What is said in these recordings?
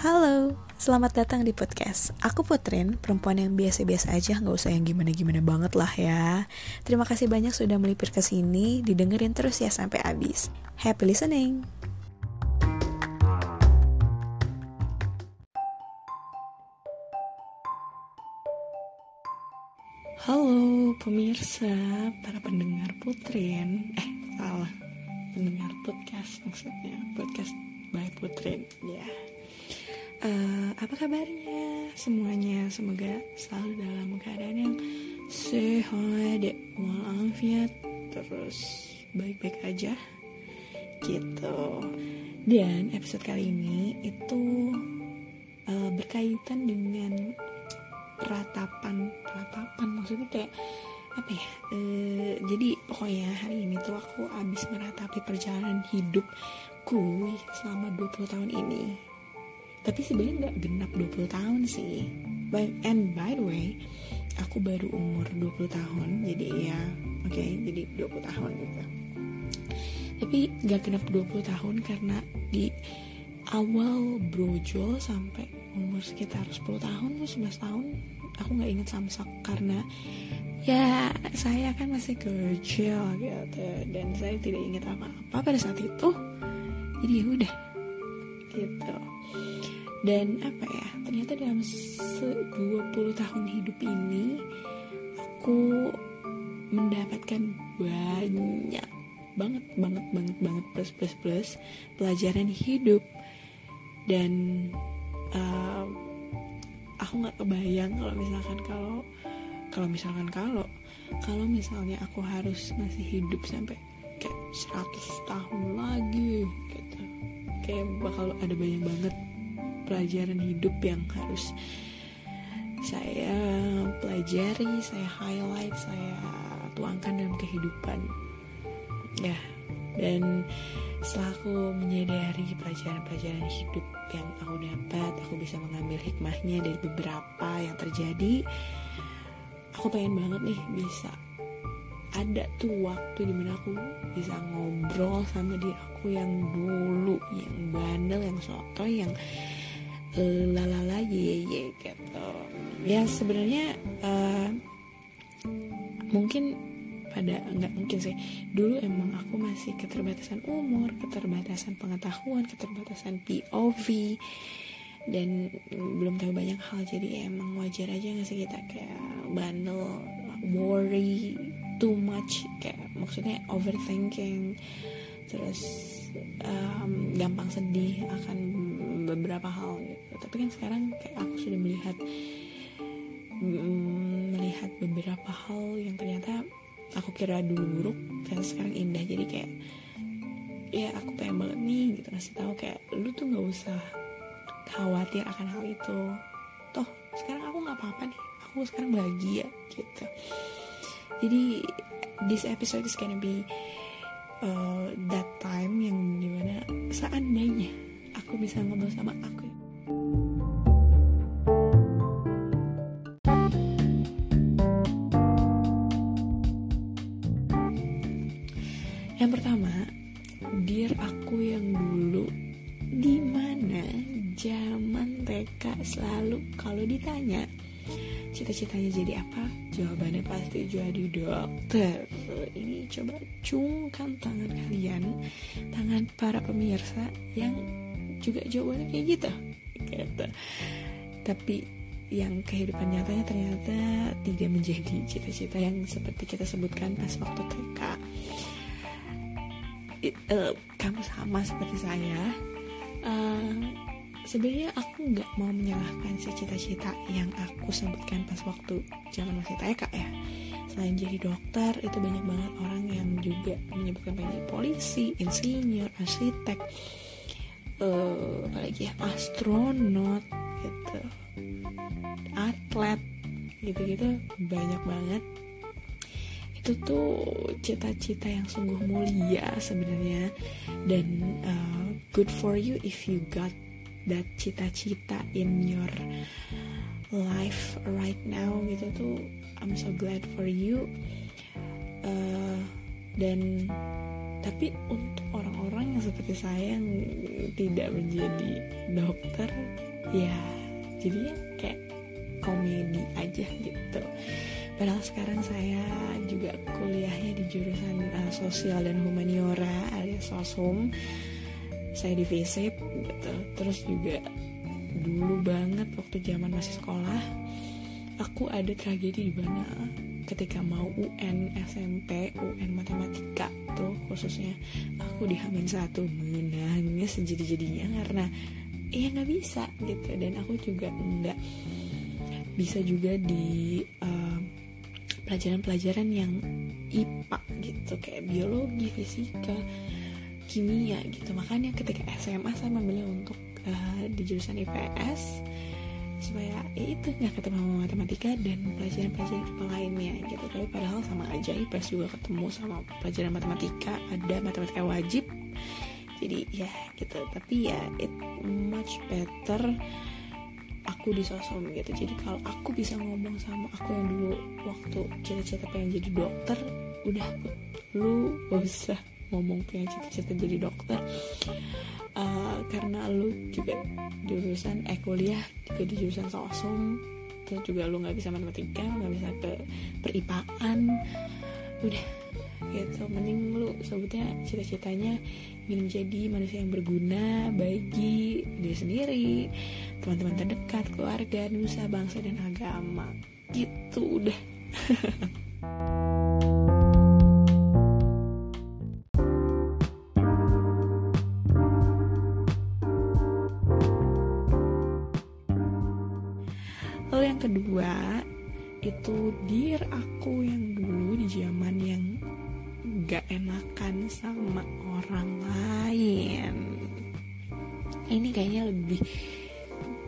Halo, selamat datang di podcast. Aku Putrin, perempuan yang biasa-biasa aja, nggak usah yang gimana-gimana banget lah ya. Terima kasih banyak sudah melipir ke sini, didengerin terus ya sampai habis. Happy listening. Halo pemirsa, para pendengar Putrin. Eh, salah. Pendengar podcast maksudnya. Podcast by Putrin, ya. Yeah. Uh, apa kabarnya semuanya? Semoga selalu dalam keadaan yang sehat walafiat terus baik-baik aja gitu. Dan episode kali ini itu uh, berkaitan dengan ratapan ratapan maksudnya kayak apa ya uh, jadi pokoknya hari ini tuh aku abis meratapi perjalanan hidupku selama 20 tahun ini tapi sebenarnya nggak genap 20 tahun sih. By, and by the way aku baru umur 20 tahun jadi ya oke okay, jadi 20 tahun gitu. Tapi nggak genap 20 tahun karena di awal brojol sampai umur sekitar 10 tahun 11 tahun aku nggak inget samsak karena ya saya kan masih kecil gitu dan saya tidak ingat apa-apa pada saat itu. Jadi ya udah gitu dan apa ya ternyata dalam 20 tahun hidup ini aku mendapatkan banyak banget banget banget banget plus plus plus pelajaran hidup. Dan uh, aku nggak kebayang kalau misalkan kalau kalau misalkan kalau kalau misalnya aku harus masih hidup sampai kayak 100 tahun lagi gitu. Kayak bakal ada banyak banget pelajaran hidup yang harus saya pelajari, saya highlight, saya tuangkan dalam kehidupan. Ya, dan setelah aku menyadari pelajaran-pelajaran hidup yang aku dapat, aku bisa mengambil hikmahnya dari beberapa yang terjadi. Aku pengen banget nih bisa ada tuh waktu di mana aku bisa ngobrol sama diri aku yang dulu, yang bandel, yang soto, yang lalala ye ye gitu. Ya sebenarnya uh, mungkin pada nggak mungkin sih. Dulu emang aku masih keterbatasan umur keterbatasan pengetahuan keterbatasan POV dan belum tahu banyak hal. Jadi emang wajar aja nggak sih kita kayak bandel worry too much kayak maksudnya overthinking. Terus um, gampang sedih akan beberapa hal gitu. Tapi kan sekarang kayak aku sudah melihat mm, melihat beberapa hal yang ternyata aku kira dulu buruk ternyata sekarang indah. Jadi kayak ya aku pengen banget nih gitu ngasih tahu kayak lu tuh nggak usah khawatir akan hal itu. Toh sekarang aku nggak apa-apa nih. Aku sekarang bahagia gitu. Jadi this episode is gonna be uh, that time yang di mana seandainya aku bisa ngobrol sama aku yang pertama dear aku yang dulu di mana zaman TK selalu kalau ditanya cita-citanya jadi apa? Jawabannya pasti jadi dokter. Ini coba cungkan tangan kalian tangan para pemirsa yang juga jawabannya kayak gitu. Gitu tapi yang kehidupan nyatanya ternyata tidak menjadi cita-cita yang seperti kita sebutkan pas waktu TK It, uh, kamu sama seperti saya. Uh, sebenarnya aku nggak mau menyalahkan si cita-cita yang aku sebutkan pas waktu zaman masih TK ya. Selain jadi dokter itu banyak banget orang yang juga menyebutkan pengen polisi insinyur arsitek uh, apalagi ya? Astronot gitu. Atlet gitu-gitu. Banyak banget. Itu tuh cita-cita yang sungguh mulia sebenarnya. Dan uh, good for you if you got that cita-cita in your life right now gitu. Tuh I'm so glad for you. Uh, dan tapi untuk orang-orang yang seperti saya yang tidak menjadi dokter ya jadinya kayak komedi aja gitu. Padahal sekarang saya juga kuliahnya di jurusan uh, sosial dan humaniora alias sosum. Saya di FISIP gitu. Terus juga dulu banget waktu zaman masih sekolah aku ada tragedi di mana ketika mau UN SMP UN matematika tuh khususnya aku dihamin satu menangis sejadi-jadinya karena ya nggak bisa gitu. Dan aku juga nggak bisa juga di uh, pelajaran-pelajaran yang IPA gitu kayak biologi fisika kimia gitu. Makanya ketika SMA saya memilih untuk uh, di jurusan IPS supaya ya itu nggak ketemu sama matematika dan pelajaran-pelajaran lainnya gitu. Tapi padahal sama aja IPS juga ketemu sama pelajaran matematika ada matematika wajib. Jadi ya gitu. Tapi ya it much better aku di sosum gitu. Jadi kalau aku bisa ngomong sama aku yang dulu waktu cita-cita pengen jadi dokter udah lu gak ngomong pengen cita-cita jadi dokter. Uh, karena lu juga jurusan eh kuliah juga di jurusan sosum terus juga lu nggak bisa matematika nggak bisa ke peripaan udah gitu. Mending lu sebutnya cita-citanya ingin menjadi manusia yang berguna bagi diri sendiri teman-teman terdekat keluarga nusa bangsa dan agama. Gitu udah itu dir aku yang dulu di zaman yang gak enakan sama orang lain. Ini kayaknya lebih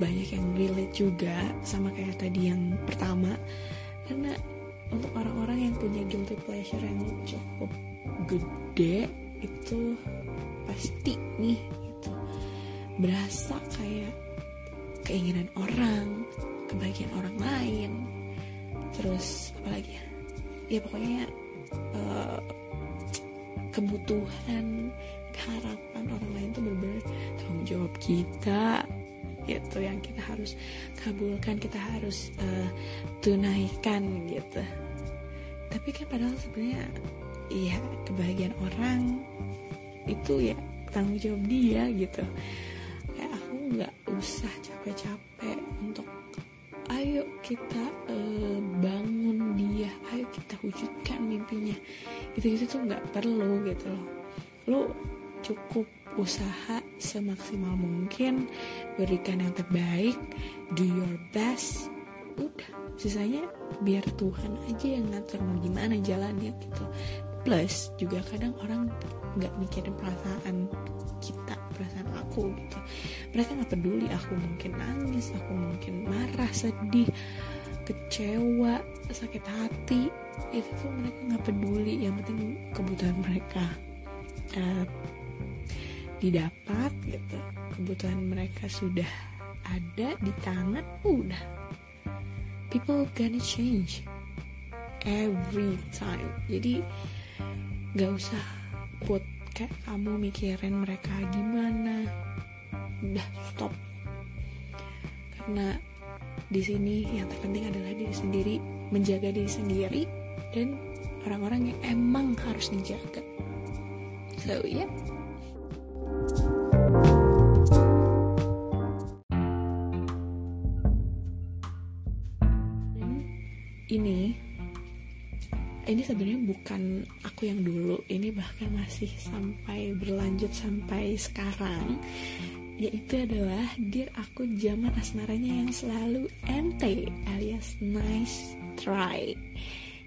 banyak yang relate juga sama kayak tadi yang pertama. Karena untuk orang-orang yang punya guilty pleasure yang cukup gede itu pasti nih gitu berasa kayak keinginan orang kebahagiaan orang lain terus apalagi ya? Ya pokoknya uh, kebutuhan keharapan orang lain tuh bener-bener tanggung jawab kita. Gitu yang kita harus kabulkan kita harus uh, tunaikan gitu. Tapi kan padahal sebenarnya iya kebahagiaan orang itu ya tanggung jawab dia gitu. Kayak aku nggak usah capek-capek untuk ayo kita uh, wujudkan mimpinya. Gitu-gitu tuh nggak perlu gitu loh. Lo cukup usaha semaksimal mungkin berikan yang terbaik do your best. Udah sisanya biar Tuhan aja yang ngatur mau gimana jalannya gitu. Plus juga kadang orang nggak mikirin perasaan kita perasaan aku gitu. Mereka nggak peduli aku mungkin nangis aku mungkin marah sedih kecewa sakit hati itu tuh mereka nggak peduli. Yang penting kebutuhan mereka uh, didapat gitu. Kebutuhan mereka sudah ada di tangan udah. People gonna change every time. Jadi nggak usah put kayak kamu mikirin mereka gimana. Udah stop. Karena di sini yang terpenting adalah sendiri menjaga diri sendiri dan orang-orang yang emang harus dijaga so ya yeah. ini ini sebenarnya bukan aku yang dulu ini bahkan masih sampai berlanjut sampai sekarang yaitu adalah dir aku zaman asmaranya yang selalu ente alias nice try.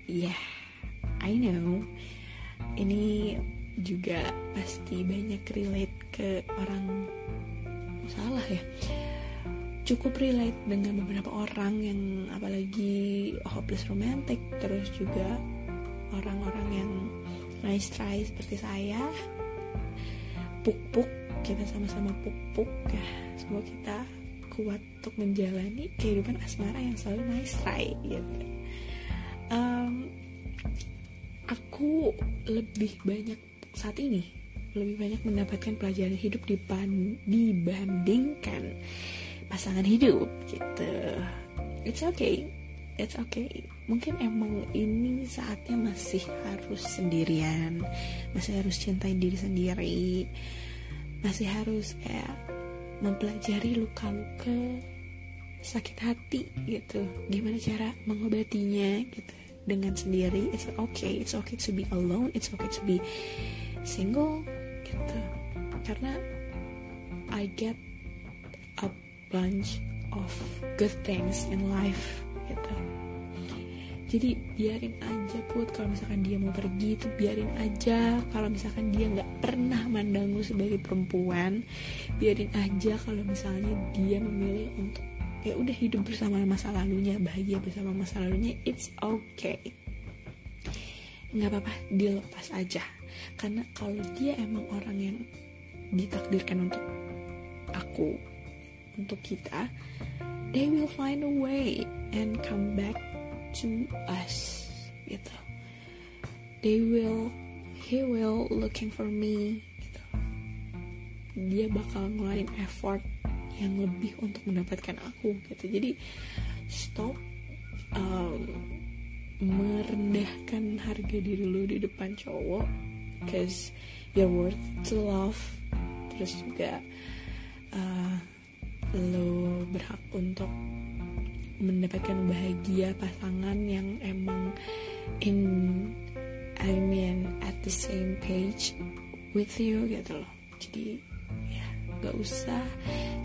Yeah I know. Ini juga pasti banyak relate ke orang salah ya. Cukup relate dengan beberapa orang yang apalagi hopeless romantic terus juga orang-orang yang nice try seperti saya. Puk-puk kita sama-sama puk-puk ya. Semoga kita kuat untuk menjalani kehidupan asmara yang selalu nice try gitu. Um, aku lebih banyak saat ini lebih banyak mendapatkan pelajaran hidup dibandingkan pasangan hidup gitu. It's okay. It's okay. Mungkin emang ini saatnya masih harus sendirian masih harus cintai diri sendiri masih harus kayak mempelajari luka-luka sakit hati gitu. Gimana cara mengobatinya gitu. Dengan sendiri it's okay it's okay to be alone it's okay to be single gitu. Karena I get a bunch of good things in life jadi biarin aja put. Kalau misalkan dia mau pergi itu biarin aja. Kalau misalkan dia nggak pernah mandang lu sebagai perempuan biarin aja kalau misalnya dia memilih untuk ya udah hidup bersama masa lalunya bahagia bersama masa lalunya it's okay. Nggak apa-apa dilepas aja. Karena kalau dia emang orang yang ditakdirkan untuk aku untuk kita they will find a way and come back to us gitu. They will he will looking for me gitu. Dia bakal ngeluarin effort yang lebih untuk mendapatkan aku gitu. Jadi stop um, merendahkan harga diri lu di depan cowok cause you're worth to love. Terus juga uh, lo berhak untuk mendapatkan bahagia pasangan yang emang in I mean at the same page with you gitu loh. Jadi ya gak usah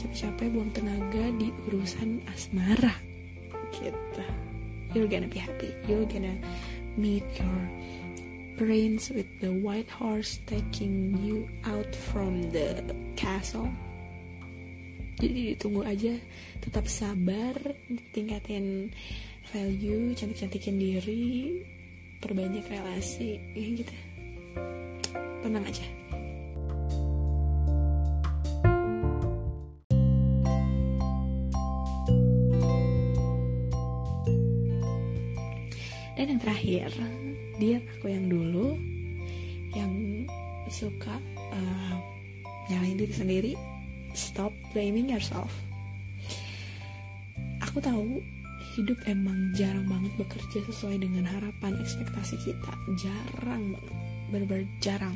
capek-capek buang tenaga di urusan asmara gitu. You're gonna be happy. You're gonna meet your prince with the white horse taking you out from the castle jadi ditunggu aja tetap sabar tingkatin value cantik-cantikin diri perbanyak relasi ya gitu. Tenang aja. Dan yang terakhir dia aku yang dulu yang suka uh, nyalain diri sendiri stop blaming yourself. Aku tahu hidup emang jarang banget bekerja sesuai dengan harapan ekspektasi kita. Jarang banget bener-bener jarang.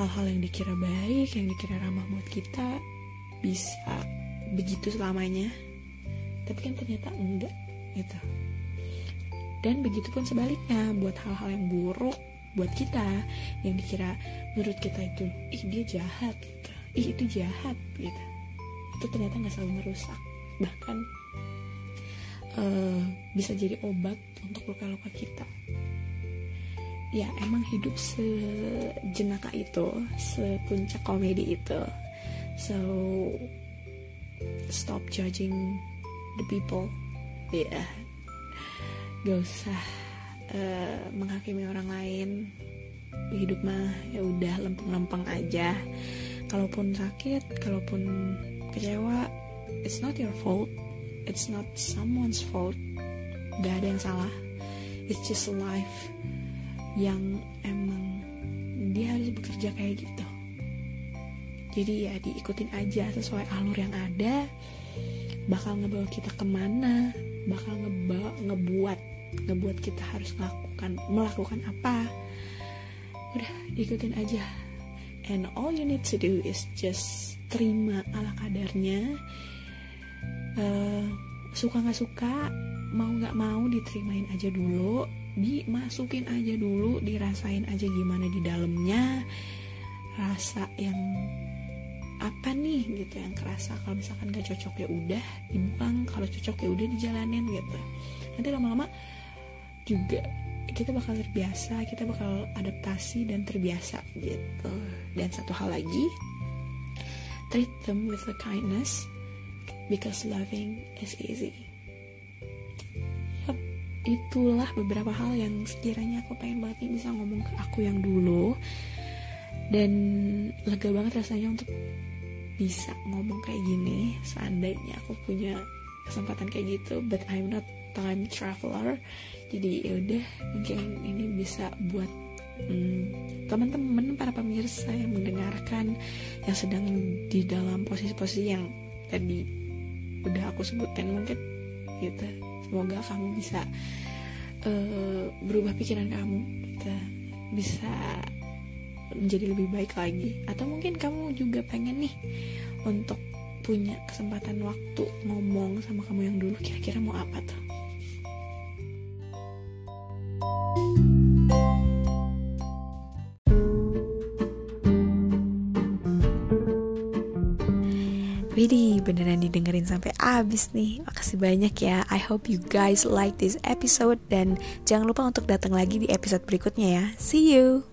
Hal-hal yang dikira baik yang dikira ramah buat kita bisa begitu selamanya. Tapi kan ternyata enggak gitu. Dan begitu pun sebaliknya buat hal-hal yang buruk buat kita yang dikira menurut kita itu ih dia jahat gitu ih itu jahat gitu. Itu ternyata nggak selalu merusak. Bahkan uh, bisa jadi obat untuk luka-luka kita. Ya emang hidup sejenaka itu sepuncak komedi itu. So stop judging the people. Ya. Yeah. gak usah uh, menghakimi orang lain. Hidup mah ya udah lempeng-lempeng aja kalaupun sakit kalaupun kecewa it's not your fault. It's not someone's fault. Gak ada yang salah. It's just life yang emang dia harus bekerja kayak gitu. Jadi ya diikutin aja sesuai alur yang ada. Bakal ngebawa kita ke mana? Bakal ngebawa ngebuat ngebuat kita harus melakukan melakukan apa? Udah ikutin aja and all you need to do is just terima ala kadarnya. Uh, suka nggak suka mau nggak mau diterimain aja dulu dimasukin aja dulu dirasain aja gimana di dalamnya. Rasa yang apa nih gitu yang kerasa kalau misalkan gak cocok ya udah dibuang kalau cocok ya udah dijalanin gitu. Nanti lama-lama juga kita bakal terbiasa kita bakal adaptasi dan terbiasa gitu. Dan satu hal lagi treat them with the kindness because loving is easy. Yep, itulah beberapa hal yang sekiranya aku pengen banget nih bisa ngomong ke aku yang dulu. Dan lega banget rasanya untuk bisa ngomong kayak gini seandainya aku punya kesempatan kayak gitu but I'm not time traveler. Jadi ya udah mungkin ini bisa buat hmm, teman-teman para pemirsa yang mendengarkan yang sedang di dalam posisi-posisi yang tadi udah aku sebutkan mungkin gitu. Semoga kamu bisa uh, berubah pikiran kamu gitu. Bisa menjadi lebih baik lagi. Atau mungkin kamu juga pengen nih untuk punya kesempatan waktu ngomong sama kamu yang dulu kira-kira mau apa tuh Widih, beneran didengerin sampai abis nih. Makasih banyak ya. I hope you guys like this episode dan jangan lupa untuk datang lagi di episode berikutnya ya. See you.